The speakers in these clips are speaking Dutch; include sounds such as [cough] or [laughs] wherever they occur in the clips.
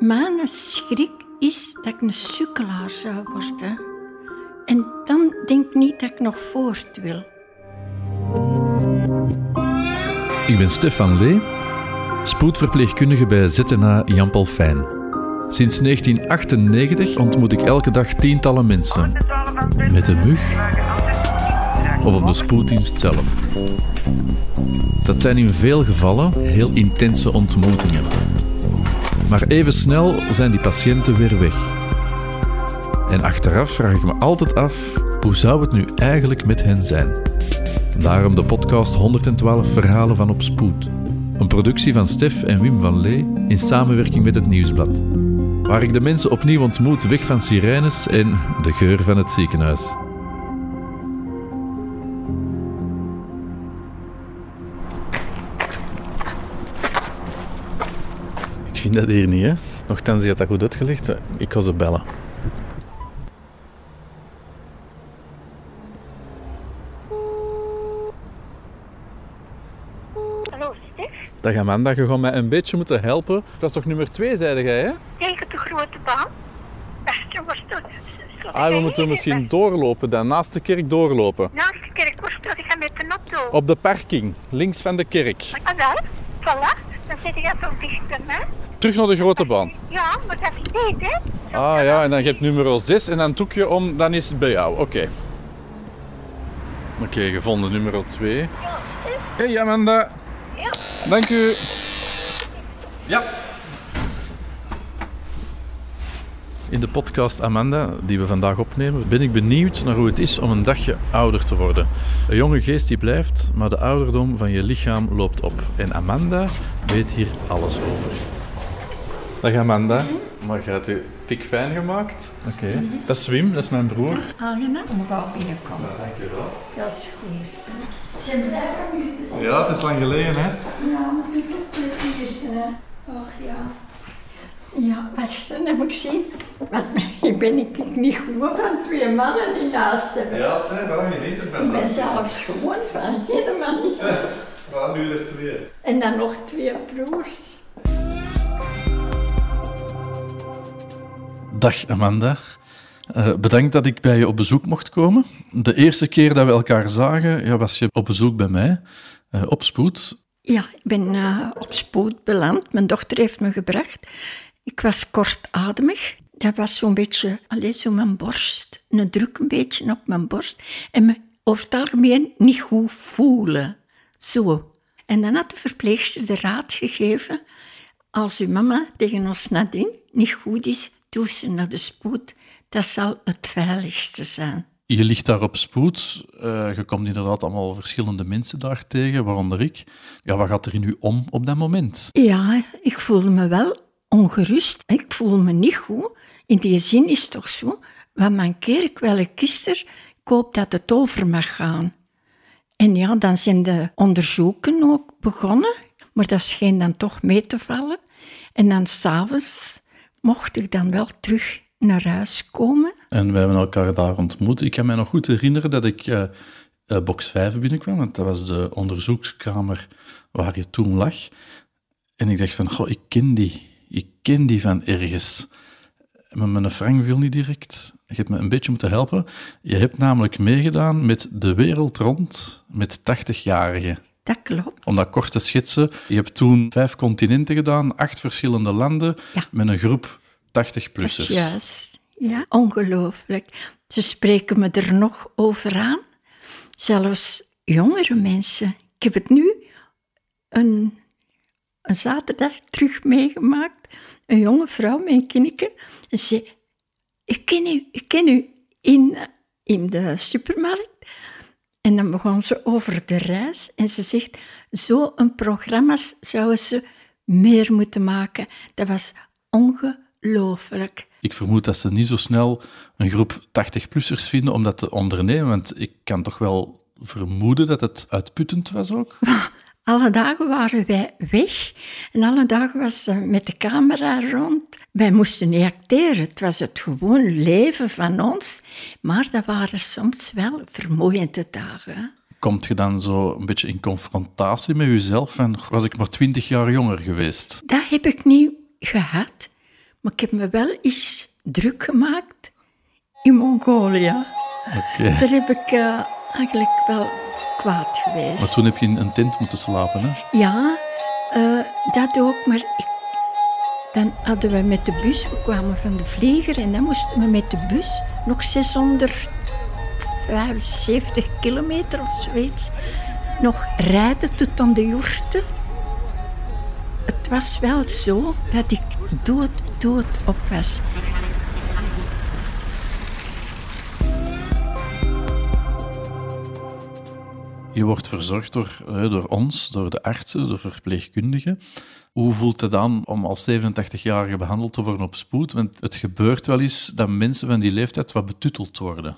Mijn schrik is dat ik een sukkelaar zou worden. En dan denk ik niet dat ik nog voort wil. Ik ben Stefan Lee, spoedverpleegkundige bij ZNA Jan Paul Fijn. Sinds 1998 ontmoet ik elke dag tientallen mensen. Met een mug of op de spoeddienst zelf. Dat zijn in veel gevallen heel intense ontmoetingen. Maar even snel zijn die patiënten weer weg. En achteraf vraag ik me altijd af, hoe zou het nu eigenlijk met hen zijn? Daarom de podcast 112 Verhalen van Op Spoed. Een productie van Stef en Wim van Lee in samenwerking met het Nieuwsblad. Waar ik de mensen opnieuw ontmoet weg van sirenes en de geur van het ziekenhuis. Ik vind dat hier niet, hè. Nochtans, die had dat goed uitgelegd. Ik ga ze bellen. Hallo, Stef? Dag Amanda, je gaat mij een beetje moeten helpen. Dat is toch nummer twee, zei jij, hè? Tegen de grote baan. Ah, we moeten misschien doorlopen dan, naast de kerk doorlopen. Naast de kerk, waar staat ik met de auto? Op de parking, links van de kerk. Ah, wel, voilà. Dan zit je zo dicht bij mij. Terug naar de grote baan. Ja, maar dat is niet, hè? Ah ja, en dan heb je nummer 6 en dan doe je om, dan is het bij jou. Oké. Oké, gevonden nummer 2. Ja, Stef? Hey Amanda. Ja. Dank u. Ja. In de podcast Amanda, die we vandaag opnemen, ben ik benieuwd naar hoe het is om een dagje ouder te worden. Een jonge geest die blijft, maar de ouderdom van je lichaam loopt op. En Amanda weet hier alles over. Dag Amanda. Maar je hebt je pik fijn gemaakt. Oké. Dat is Wim, dat is mijn broer. Aangenaam om gauw binnenkomen. Dankjewel. Dat is goed. Zijn blij van u te zien. Ja, het is lang geleden, hè? Ja, het doet ook plezier zijn. Och ja. Ja, wacht, dan heb ik zien. Want ik ben ik niet gewoon van twee mannen die naast hebben. Ja, zeg, waarom je niet ervan? Ik ben zelfs gewoon van helemaal niet. Waarom nu er twee? En dan nog twee broers. Dag Amanda. Eh, bedankt dat ik bij je op bezoek mocht komen. De eerste keer dat we elkaar zagen, ja, was je op bezoek bij mij, eh, op spoed. Ja, ik ben eh, op spoed beland. Mijn dochter heeft me gebracht. Ik was kortademig. Dat was zo'n beetje, alleen zo mijn borst. Een druk een beetje op mijn borst. En me over het algemeen niet goed voelen. Zo. En dan had de verpleegster de raad gegeven... Als uw mama tegen ons nadien niet goed is, ze naar de spoed. Dat zal het veiligste zijn. Je ligt daar op spoed. Eh, je komt inderdaad allemaal verschillende mensen daar tegen, waaronder ik. Ja, wat gaat er in u om op dat moment? Ja, ik voelde me wel ongerust. Ik voel me niet goed. In die zin is het toch zo, wat mankeer ik wel een kister, ik hoop dat het over mag gaan. En ja, dan zijn de onderzoeken ook begonnen, maar dat scheen dan toch mee te vallen. En dan s'avonds mocht ik dan wel terug naar huis komen. En we hebben elkaar daar ontmoet. Ik kan me nog goed herinneren dat ik eh, eh, box 5 binnenkwam, want dat was de onderzoekskamer waar je toen lag. En ik dacht van, goh, ik ken die. Ik ken die van ergens. Maar mijn frank viel niet direct. Je hebt me een beetje moeten helpen. Je hebt namelijk meegedaan met De Wereld Rond met 80-jarigen. Dat klopt. Om dat kort te schetsen, je hebt toen vijf continenten gedaan, acht verschillende landen, Ja. met een groep Dat is 80-plussers. juist. Ja, ongelooflijk. Ze spreken me er nog over aan. Zelfs jongere mensen. Ik heb het nu een, een zaterdag terug meegemaakt. Een jonge vrouw een kindje. En ze zei, ik ken u, ik ken u in, in de supermarkt. En dan begon ze over de reis en ze zegt, zo'n programma's zouden ze meer moeten maken. Dat was ongelooflijk. Ik vermoed dat ze niet zo snel een groep 80-plussers vinden om dat te ondernemen, want ik kan toch wel vermoeden dat het uitputtend was ook. [laughs] Alle dagen waren wij weg en alle dagen was ze met de camera rond. Wij moesten niet acteren, het was het gewoon leven van ons. Maar dat waren soms wel vermoeiende dagen. Komt je dan zo een beetje in confrontatie met jezelf en was ik maar 20 jaar jonger geweest? Dat heb ik niet gehad. Maar ik heb me wel eens druk gemaakt in Mongolië. Oké. Daar heb ik eh, eigenlijk wel kwaad geweest. Maar toen heb je in een tent moeten slapen, hè? Ja, eh, dat ook, maar ik, dan hadden we met de bus, we kwamen van de vlieger en dan moesten we met de bus nog 675 kilometer of zoiets nog rijden tot aan de joerten. Het was wel zo dat ik dood, dood op was. Je wordt verzorgd door, eh, door ons, door de artsen, de verpleegkundigen. Hoe voelt het dan om als 87-jarige behandeld te worden op spoed? Want het gebeurt wel eens dat mensen van die leeftijd wat betutteld worden.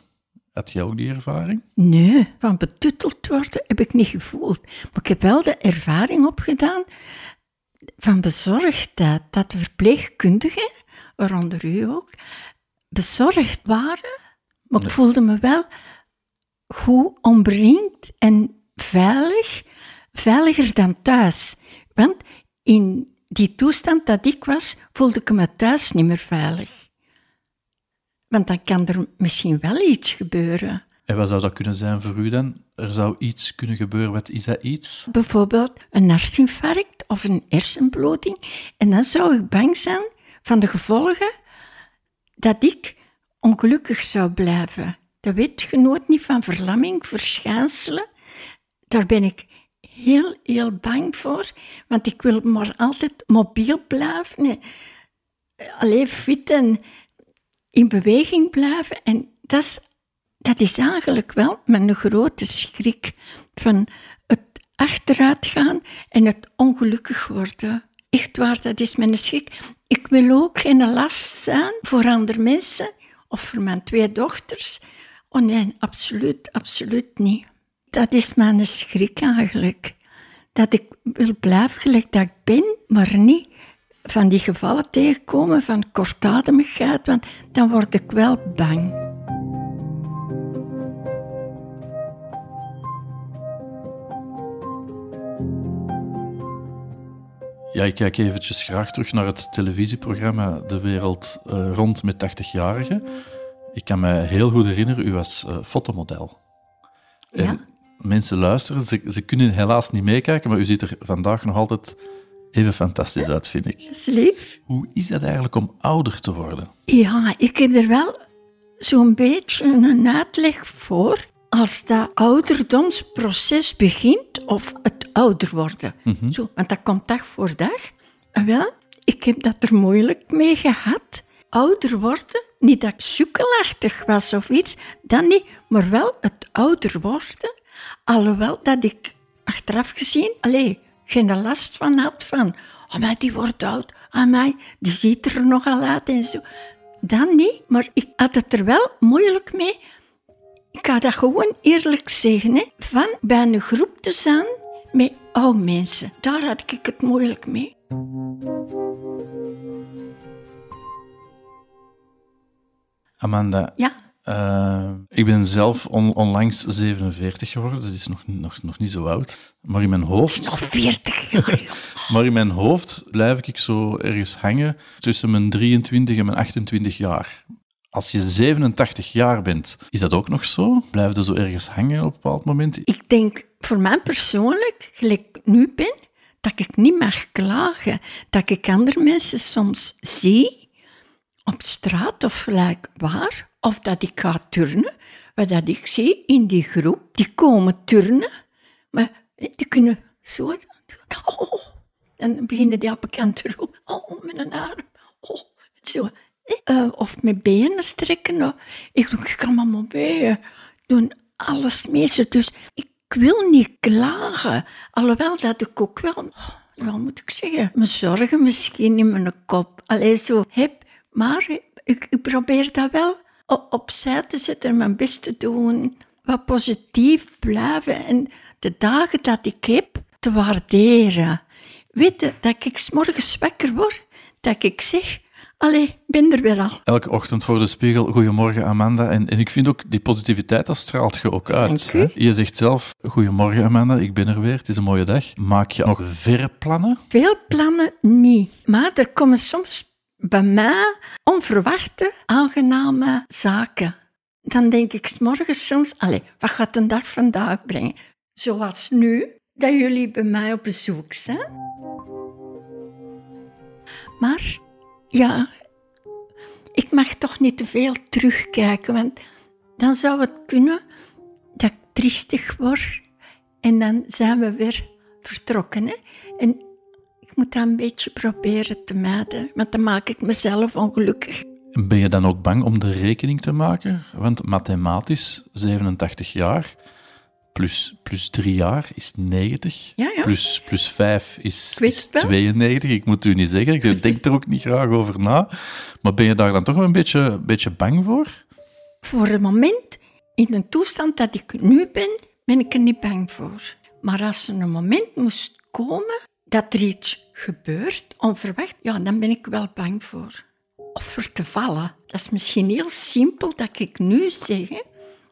Had jij ook die ervaring? Nee, van betutteld worden heb ik niet gevoeld. Maar ik heb wel de ervaring opgedaan van bezorgdheid. Dat de verpleegkundigen, waaronder u ook, bezorgd waren. Maar ik voelde me wel goed omringd en veilig. Veiliger dan thuis. Want in die toestand dat ik was, voelde ik me thuis niet meer veilig. Want dan kan er misschien wel iets gebeuren. En wat zou dat kunnen zijn voor u dan? Er zou iets kunnen gebeuren. Wat is dat iets? Bijvoorbeeld een hartinfarct of een hersenbloeding. En dan zou ik bang zijn van de gevolgen dat ik ongelukkig zou blijven. Dat weet je nooit niet van verlamming, verschijnselen. Daar ben ik heel, heel bang voor. Want ik wil maar altijd mobiel blijven. Alleen fit en in beweging blijven. En dat is, dat is eigenlijk wel mijn grote schrik van het achteruitgaan en het ongelukkig worden. Echt waar, dat is mijn schrik. Ik wil ook geen last zijn voor andere mensen of voor mijn twee dochters. Oh nee, absoluut, absoluut niet. Dat is mijn schrik eigenlijk. Dat ik wil blijven gelijk dat ik ben, maar niet van die gevallen tegenkomen van kortademigheid, want dan word ik wel bang. Ja, ik kijk eventjes graag terug naar het televisieprogramma De Wereld uh, Rond met 80-jarigen. Ik kan me heel goed herinneren, u was uh, fotomodel. En Ja. Mensen luisteren, ze, ze kunnen helaas niet meekijken, maar u ziet er vandaag nog altijd even fantastisch uit, vind ik. Dat is lief. Hoe is dat eigenlijk om ouder te worden? Ja, ik heb er wel zo'n beetje een uitleg voor. Als dat ouderdomsproces begint, of het ouder worden. Zo, want dat komt dag voor dag. En wel, ik heb dat er moeilijk mee gehad. Ouder worden, niet dat ik sukkelachtig was of iets, dat niet, maar wel het ouder worden. Alhoewel dat ik achteraf gezien, allee, geen last van had van, oh maar die wordt oud, oh mij, die ziet er nogal uit en zo. Dan niet, maar ik had het er wel moeilijk mee. Ik ga dat gewoon eerlijk zeggen, hè, van bij een groep te zijn met oude mensen. Daar had ik het moeilijk mee. Amanda, Ja, eh, ik ben zelf on- onlangs 47 geworden, dat is nog, nog, nog niet zo oud. Maar in mijn hoofd... nog 40 jaar. joh. Maar in mijn hoofd blijf ik zo ergens hangen tussen mijn 23 en mijn 28 jaar. Als je 87 jaar bent, is dat ook nog zo? Blijf je zo ergens hangen op een bepaald moment? Ik denk voor mij persoonlijk, gelijk ik nu ben, dat ik niet mag klagen. Dat ik andere mensen soms zie op straat of gelijk waar, of dat ik ga turnen, wat dat ik zie in die groep, die komen turnen, maar die kunnen zo. Oh, dan beginnen die op te roepen. Oh, met een arm. Oh, zo. Eh, of met benen strekken. Oh, Ik doe, ik kan maar mijn benen doen. Alles mee. Dus ik wil niet klagen. Alhoewel dat ik ook wel, oh, wat moet ik zeggen, mijn zorgen misschien in mijn kop. Alleen zo heb. Maar ik, ik probeer dat wel opzij te zetten en mijn best te doen. Wat positief blijven en de dagen dat ik heb te waarderen. Weet je, dat ik 's morgens wakker word, dat ik zeg, allee, ik ben er weer al. Elke ochtend voor de spiegel, goedemorgen Amanda. En, en ik vind ook, die positiviteit, dat straalt je ook uit. Hè? Je zegt zelf, goedemorgen Amanda, ik ben er weer, het is een mooie dag. Maak je nog verre plannen? Veel plannen niet. Maar er komen soms bij mij onverwachte, aangename zaken. Dan denk ik 's morgens soms, wat gaat een dag vandaag brengen? Zoals nu, dat jullie bij mij op bezoek zijn. Maar ja, ik mag toch niet te veel terugkijken, want dan zou het kunnen dat ik triestig word en dan zijn we weer vertrokken. Hè? En ik moet dat een beetje proberen te mijden, want dan maak ik mezelf ongelukkig. Ben je dan ook bang om de rekening te maken? Want mathematisch, 87 jaar, plus, plus 3 jaar is 90. Ja, ja. Plus, plus 5 is, Ik weet is het wel. 92. Ik moet u niet zeggen, ik [laughs] denk er ook niet graag over na. Maar ben je daar dan toch wel een beetje, een beetje bang voor? Voor het moment, in de toestand dat ik nu ben, ben ik er niet bang voor. Maar als er een moment moest komen dat er iets gebeurt, onverwacht, ja, dan ben ik wel bang voor. Of voor te vallen. Dat is misschien heel simpel dat ik nu zeg,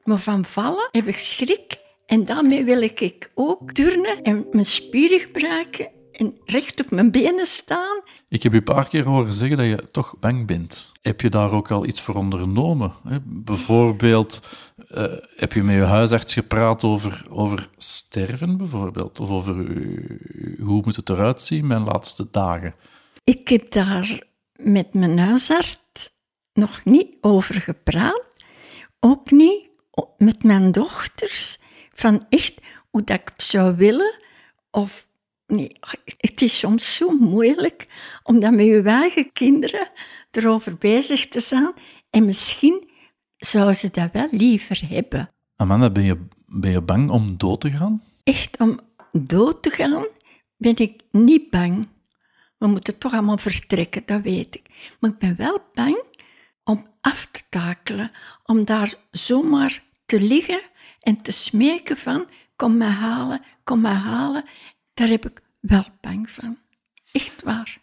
maar van vallen heb ik schrik. En daarmee wil ik ook turnen en mijn spieren gebruiken en recht op mijn benen staan. Ik heb u een paar keer horen zeggen dat je toch bang bent. Heb je daar ook al iets voor ondernomen? Bijvoorbeeld, eh, heb je met je huisarts gepraat over, over sterven, bijvoorbeeld? Of over hoe moet het eruit zien mijn laatste dagen? Ik heb daar met mijn huisarts nog niet over gepraat. Ook niet met mijn dochters. Van echt hoe dat ik het zou willen. Of nee, het is soms zo moeilijk om dan met je eigen kinderen erover bezig te zijn. En misschien zou ze dat wel liever hebben. Amanda, ben je, ben je bang om dood te gaan? echt om dood te gaan, ben ik niet bang. We moeten toch allemaal vertrekken, dat weet ik. Maar ik ben wel bang om af te takelen, om daar zomaar te liggen en te smeken van, kom mij halen, kom mij halen. Daar heb ik wel bang van. Echt waar.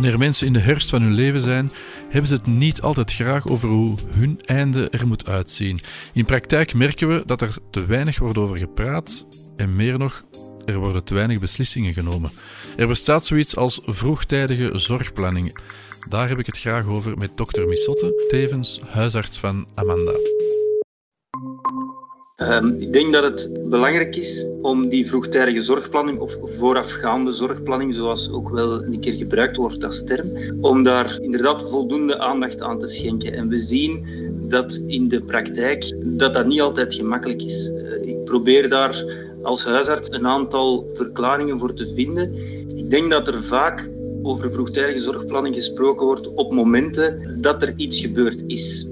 Wanneer mensen in de herfst van hun leven zijn, hebben ze het niet altijd graag over hoe hun einde er moet uitzien. In praktijk merken we dat er te weinig wordt over gepraat en meer nog, er worden te weinig beslissingen genomen. Er bestaat zoiets als vroegtijdige zorgplanning. Daar heb ik het graag over met dokter Missotte, tevens huisarts van Amanda. Ehm, ik denk dat het belangrijk is om die vroegtijdige zorgplanning, of voorafgaande zorgplanning, zoals ook wel een keer gebruikt wordt als term, om daar inderdaad voldoende aandacht aan te schenken. En we zien dat in de praktijk dat dat niet altijd gemakkelijk is. Eh, ik probeer daar als huisarts een aantal verklaringen voor te vinden. Ik denk dat er vaak over vroegtijdige zorgplanning gesproken wordt op momenten dat er iets gebeurd is.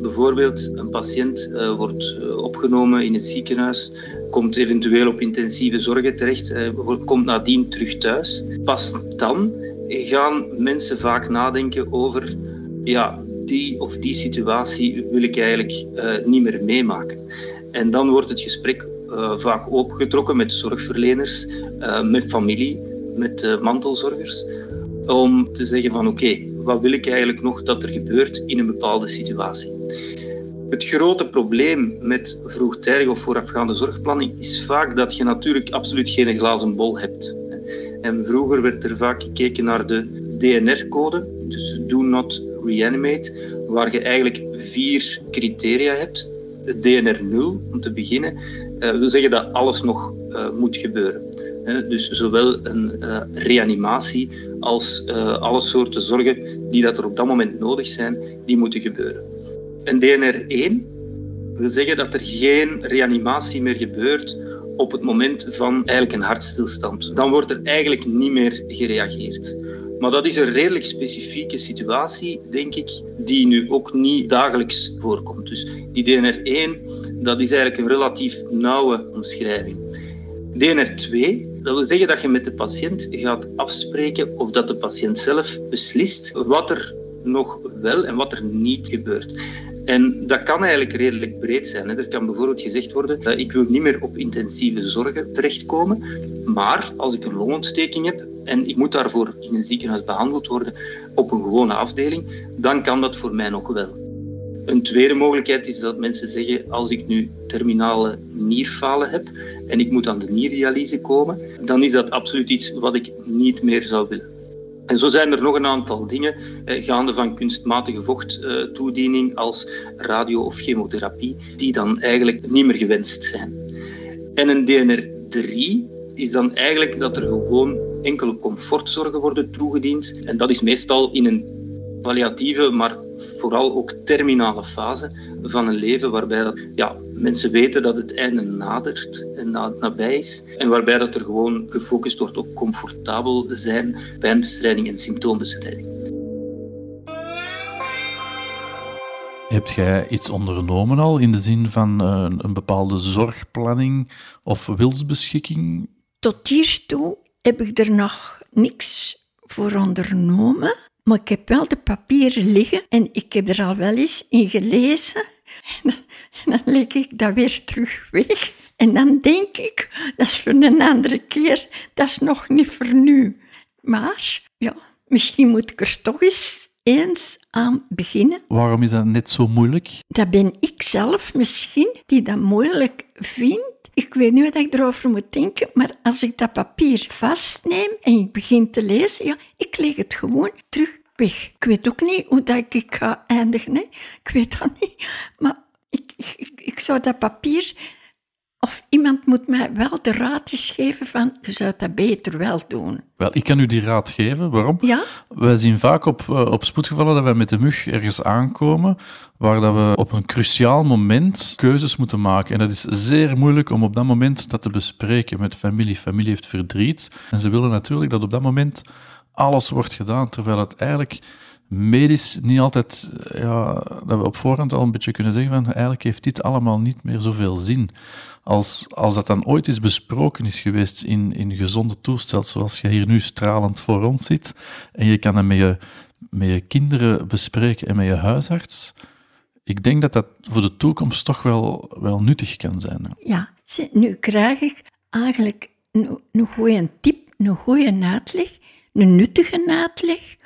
Bijvoorbeeld, een patiënt eh, wordt eh, opgenomen in het ziekenhuis, komt eventueel op intensieve zorgen terecht, wordt- komt nadien terug thuis. Pas dan gaan mensen vaak nadenken over, ja, die of die situatie wil ik eigenlijk niet meer meemaken. En dan wordt het gesprek vaak opgetrokken met zorgverleners, met familie, met mantelzorgers, om te zeggen van oké, wat wil ik eigenlijk nog dat er gebeurt in een bepaalde situatie. Het grote probleem met vroegtijdige of voorafgaande zorgplanning is vaak dat je natuurlijk absoluut geen glazen bol hebt. En vroeger werd er vaak gekeken naar de DNR-code, dus Do Not Reanimate, waar je eigenlijk vier criteria hebt. DNR 0, om te beginnen, eh, wil zeggen dat alles nog eh, moet gebeuren. Dus zowel een eh, reanimatie als alle soorten zorgen die dat er op dat moment nodig zijn, die moeten gebeuren. Een DNR1 wil zeggen dat er geen reanimatie meer gebeurt op het moment van eigenlijk een hartstilstand. Dan wordt er eigenlijk niet meer gereageerd. Maar dat is een redelijk specifieke situatie, denk ik, die nu ook niet dagelijks voorkomt. Dus die DNR1, dat is eigenlijk een relatief nauwe omschrijving. DNR2, dat wil zeggen dat je met de patiënt gaat afspreken of dat de patiënt zelf beslist wat er nog wel en wat er niet gebeurt. En dat kan eigenlijk redelijk breed zijn. Er kan bijvoorbeeld gezegd worden, eh, ik wil niet meer op intensieve zorgen terechtkomen, maar als ik een longontsteking heb en ik moet daarvoor in een ziekenhuis behandeld worden op een gewone afdeling, dan kan dat voor mij nog wel. Een tweede mogelijkheid is dat mensen zeggen, als ik nu terminale nierfalen heb en ik moet aan de nierdialyse komen, dan is dat absoluut iets wat ik niet meer zou willen. En zo zijn er nog een aantal dingen, eh, gaande van kunstmatige vochttoediening als radio- of chemotherapie, die dan eigenlijk niet meer gewenst zijn. En een DNR3 is dan eigenlijk dat er gewoon enkele comfortzorgen worden toegediend. En dat is meestal in een palliatieve, maar vooral ook terminale fase van een leven waarbij dat, ja, mensen weten dat het einde nadert en nabij is en waarbij dat er gewoon gefocust wordt op comfortabel zijn, pijnbestrijding en symptoombestrijding. Heb jij iets ondernomen al in de zin van uh, een bepaalde zorgplanning of wilsbeschikking? Tot hiertoe heb ik er nog niks voor ondernomen. Maar ik heb wel de papieren liggen en ik heb er al wel eens in gelezen. En dan, leg ik dat weer terug weg. En dan denk ik, dat is voor een andere keer, dat is nog niet voor nu. Maar ja, misschien moet ik er toch eens eens aan beginnen. Waarom is dat net zo moeilijk? Dat ben ik zelf misschien die dat moeilijk vindt. Ik weet niet wat ik erover moet denken, maar als ik dat papier vastneem en ik begin te lezen, ja, ik leg het gewoon terug weg. Ik weet ook niet hoe dat ik ga eindigen. Hè. Ik weet dat niet. Maar ik, ik, ik zou dat papier... Of iemand moet mij wel de raad eens geven van, je zou dat beter wel doen. Wel, ik kan u die raad geven. Waarom? Ja? Wij zien vaak op, eh, op spoedgevallen dat wij met de mug ergens aankomen waar dat we op een cruciaal moment keuzes moeten maken. En dat is zeer moeilijk om op dat moment dat te bespreken met familie. Familie heeft verdriet en ze willen natuurlijk dat op dat moment alles wordt gedaan, terwijl het eigenlijk medisch niet altijd, ja, dat we op voorhand al een beetje kunnen zeggen van eigenlijk heeft dit allemaal niet meer zoveel zin. Als, als dat dan ooit eens besproken is geweest in, in gezonde toestand, zoals je hier nu stralend voor ons zit, en je kan dat met je, met je kinderen bespreken en met je huisarts, ik denk dat dat voor de toekomst toch wel, wel nuttig kan zijn. Ja, nu krijg ik eigenlijk een, een goede tip, een goede uitleg een nuttige uitleg.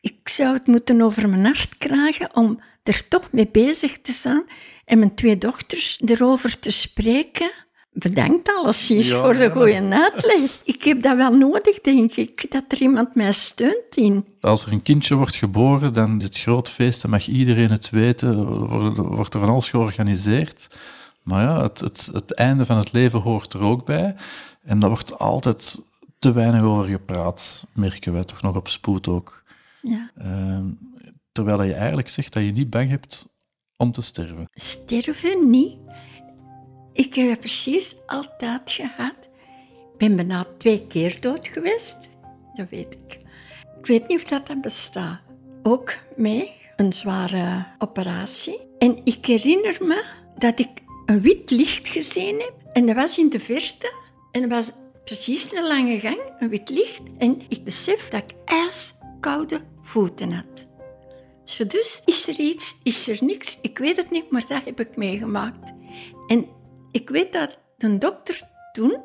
Ik zou het moeten over mijn hart krijgen om er toch mee bezig te zijn en mijn twee dochters erover te spreken. Bedankt alles hier voor de goede uitleg. Ik heb dat wel nodig, denk ik, dat er iemand mij steunt in. Als er een kindje wordt geboren, dan is het groot feest, dan mag iedereen het weten, wordt er van alles georganiseerd. Maar ja, het, het, het einde van het leven hoort er ook bij. En dat wordt altijd te weinig over gepraat, merken wij toch nog op spoed ook. Ja. Uh, terwijl je eigenlijk zegt dat je niet bang hebt om te sterven. Sterven niet. Ik heb precies altijd gehad. Ik ben bijna twee keer dood geweest. Dat weet ik. Ik weet niet of dat, dat bestaat. Ook mee een zware operatie. En ik herinner me dat ik een wit licht gezien heb. En dat was in de verte. En dat was precies een lange gang, een wit licht. En ik besef dat ik ijskoude voeten had. dus is er iets, is er niks, ik weet het niet, maar dat heb ik meegemaakt. En ik weet dat de dokter toen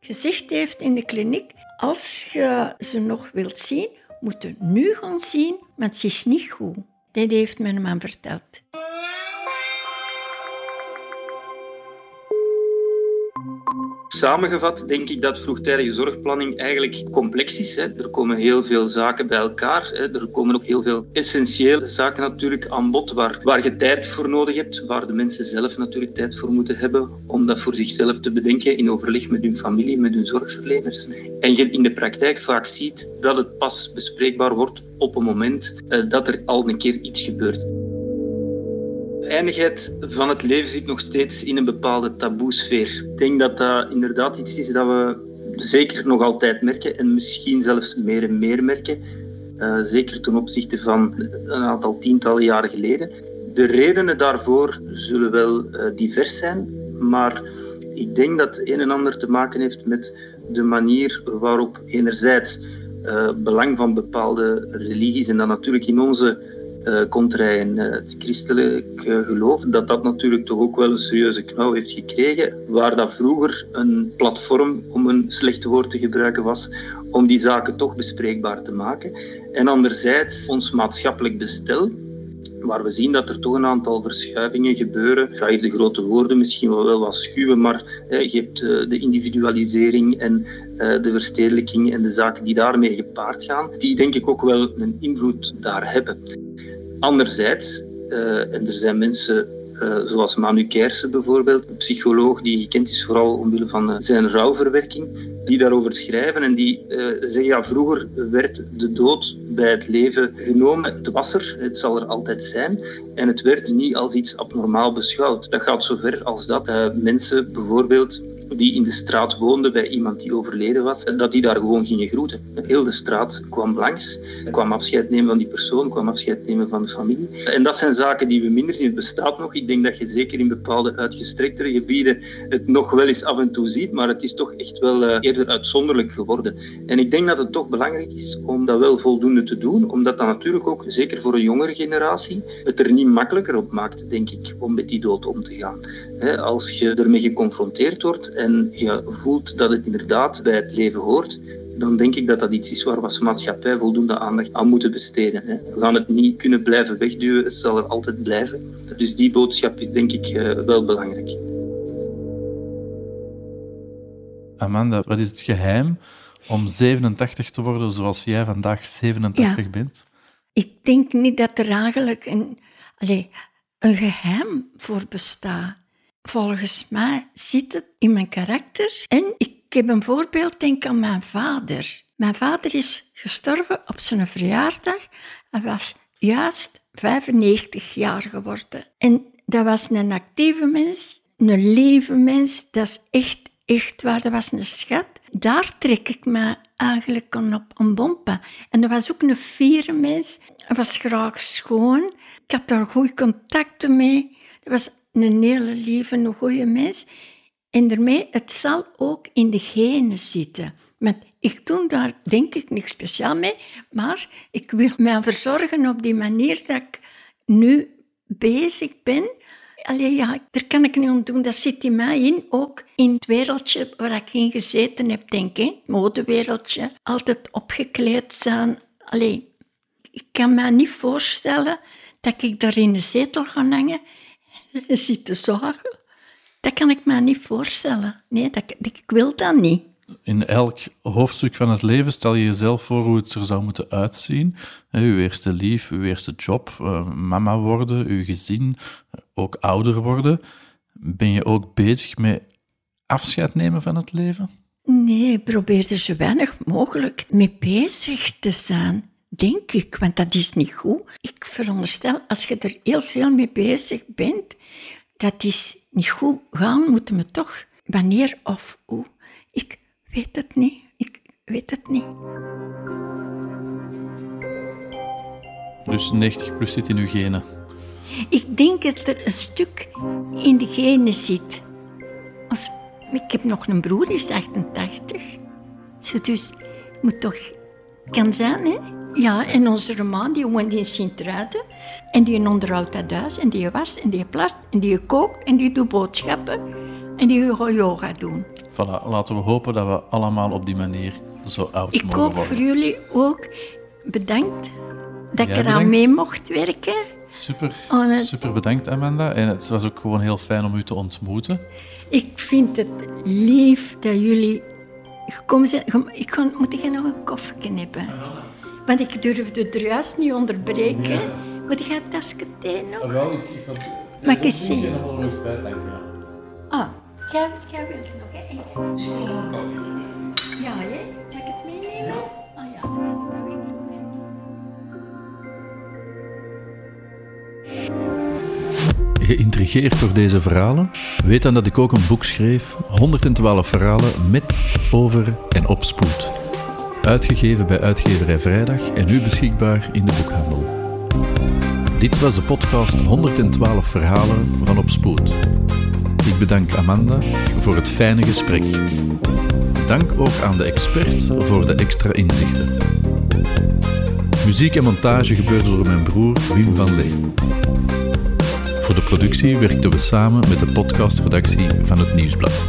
gezegd heeft in de kliniek, als je ze nog wilt zien, moet je nu gaan zien, want ze is niet goed. Dat heeft mijn man verteld. Samengevat denk ik dat vroegtijdige zorgplanning eigenlijk complex is. Hè. Er komen heel veel zaken bij elkaar. Hè. Er komen ook heel veel essentiële zaken natuurlijk aan bod waar, waar je tijd voor nodig hebt, waar de mensen zelf natuurlijk tijd voor moeten hebben om dat voor zichzelf te bedenken in overleg met hun familie, met hun zorgverleners. En je in de praktijk vaak ziet dat het pas bespreekbaar wordt op een moment eh, dat er al een keer iets gebeurt eindigheid van het leven zit nog steeds in een bepaalde taboesfeer. Ik denk dat dat inderdaad iets is dat we zeker nog altijd merken en misschien zelfs meer en meer merken. Uh, zeker ten opzichte van een aantal tientallen jaren geleden. De redenen daarvoor zullen wel uh, divers zijn, maar ik denk dat het een en ander te maken heeft met de manier waarop enerzijds uh, belang van bepaalde religies en dan natuurlijk in onze uh, contra in uh, het christelijk uh, geloof, dat dat natuurlijk toch ook wel een serieuze knauw heeft gekregen, waar dat vroeger een platform, om een slecht woord te gebruiken, was om die zaken toch bespreekbaar te maken. En anderzijds ons maatschappelijk bestel, waar we zien dat er toch een aantal verschuivingen gebeuren. Ik ga hier de grote woorden misschien wel wat schuwen, maar hè, je hebt de individualisering en de verstedelijking en de zaken die daarmee gepaard gaan, die denk ik ook wel een invloed daar hebben. Anderzijds, uh, en er zijn mensen uh, zoals Manu Kersen bijvoorbeeld, een psycholoog die gekend is vooral omwille van uh, zijn rouwverwerking, die daarover schrijven en die zeggen, ja, vroeger werd de dood bij het leven genomen. Het was er, het zal er altijd zijn. En het werd niet als iets abnormaal beschouwd. Dat gaat zover als dat mensen bijvoorbeeld die in de straat woonden bij iemand die overleden was, dat die daar gewoon gingen groeten. Heel de straat kwam langs, kwam afscheid nemen van die persoon, kwam afscheid nemen van de familie. En dat zijn zaken die we minder zien. Het bestaat nog. Ik denk dat je zeker in bepaalde uitgestrektere gebieden het nog wel eens af en toe ziet, maar het is toch echt wel uh, eerder uitzonderlijk geworden. En ik denk dat het toch belangrijk is om dat wel voldoende te doen, omdat dat natuurlijk ook, zeker voor een jongere generatie, het er niet makkelijker op maakt, denk ik, om met die dood om te gaan. Als je ermee geconfronteerd wordt en je voelt dat het inderdaad bij het leven hoort, dan denk ik dat dat iets is waar we als maatschappij voldoende aandacht aan moeten besteden. Hè. We gaan het niet kunnen blijven wegduwen, het zal er altijd blijven. Dus die boodschap is denk ik uh, wel belangrijk. Amanda, wat is het geheim om 87 te worden zoals jij vandaag 87 ja. bent? Ik denk niet dat er eigenlijk een, allez, een geheim voor bestaat. Volgens mij zit het in mijn karakter. En ik heb een voorbeeld, denk aan mijn vader. Mijn vader is gestorven op zijn verjaardag. Hij was juist 95 jaar geworden. En dat was een actieve mens, een lieve mens. Dat is echt, echt waar. Dat was een schat. Daar trek ik me eigenlijk op, een bompa. En dat was ook een fiere mens. Hij was graag schoon. Ik had daar goede contacten mee. Dat was een hele lieve, een goede mens. En daarmee, het zal ook in de genen zitten. Want ik doe daar denk ik niks speciaal mee, maar ik wil mij verzorgen op die manier dat ik nu bezig ben. Allee, ja, daar kan ik niet aan doen. Dat zit in mij in, ook in het wereldje waar ik in gezeten heb, denk ik. Het modewereldje. Altijd opgekleed zijn. Allee, ik kan me niet voorstellen dat ik daar in de zetel ga hangen [laughs] zit te zagen. Dat kan ik me niet voorstellen. Nee, dat, ik wil dat niet. In elk hoofdstuk van het leven stel je jezelf voor hoe het er zou moeten uitzien. Uw eerste lief, uw eerste job, uh, mama worden, uw gezin, ook ouder worden. Ben je ook bezig met afscheid nemen van het leven? Nee, probeer er zo weinig mogelijk mee bezig te zijn. Denk ik, want dat is niet goed. Ik veronderstel, als je er heel veel mee bezig bent, dat is niet goed gaan, moeten we toch, wanneer of hoe. Ik weet het niet. Ik weet het niet. Dus 90 plus zit in uw genen? Ik denk dat er een stuk in de genen zit. Als, ik heb nog een broer, die is 88. Dus moet toch kan zijn, hè? Ja, en onze roman die woont in Sint-Truiden. En die onderhoudt dat thuis. En die was, en die plast, en die kookt, en die doet boodschappen. En die gaat yoga doen. Voilà, laten we hopen dat we allemaal op die manier zo oud ik mogen worden. Ik hoop voor jullie ook bedankt dat ik eraan mee mocht werken. Super, super bedankt Amanda. En het was ook gewoon heel fijn om u te ontmoeten. Ik vind het lief dat jullie gekomen zijn. Ik moet ik nog een koffie hebben? Want ik durfde het juist niet onderbreken. Ja. Moet je het tasje thee nog? Ah, wel, ik, ik had... Mag ik eens zien? Ik nog wel eens bij, dank je. Ah, jij, jij wilt nog, hè? Ja, hè? Mag ik het meenemen? Ah ja. Geïntrigeerd door deze verhalen? Weet dan dat ik ook een boek schreef, 112 verhalen met, over en op spoed. Uitgegeven bij Uitgeverij Vrijdag en nu beschikbaar in de boekhandel. Dit was de podcast 112 verhalen van Op Spoed. Ik bedank Amanda voor het fijne gesprek. Dank ook aan de expert voor de extra inzichten. Muziek en montage gebeurde door mijn broer Wim van Lee. Voor de productie werkten we samen met de podcastredactie van het Nieuwsblad.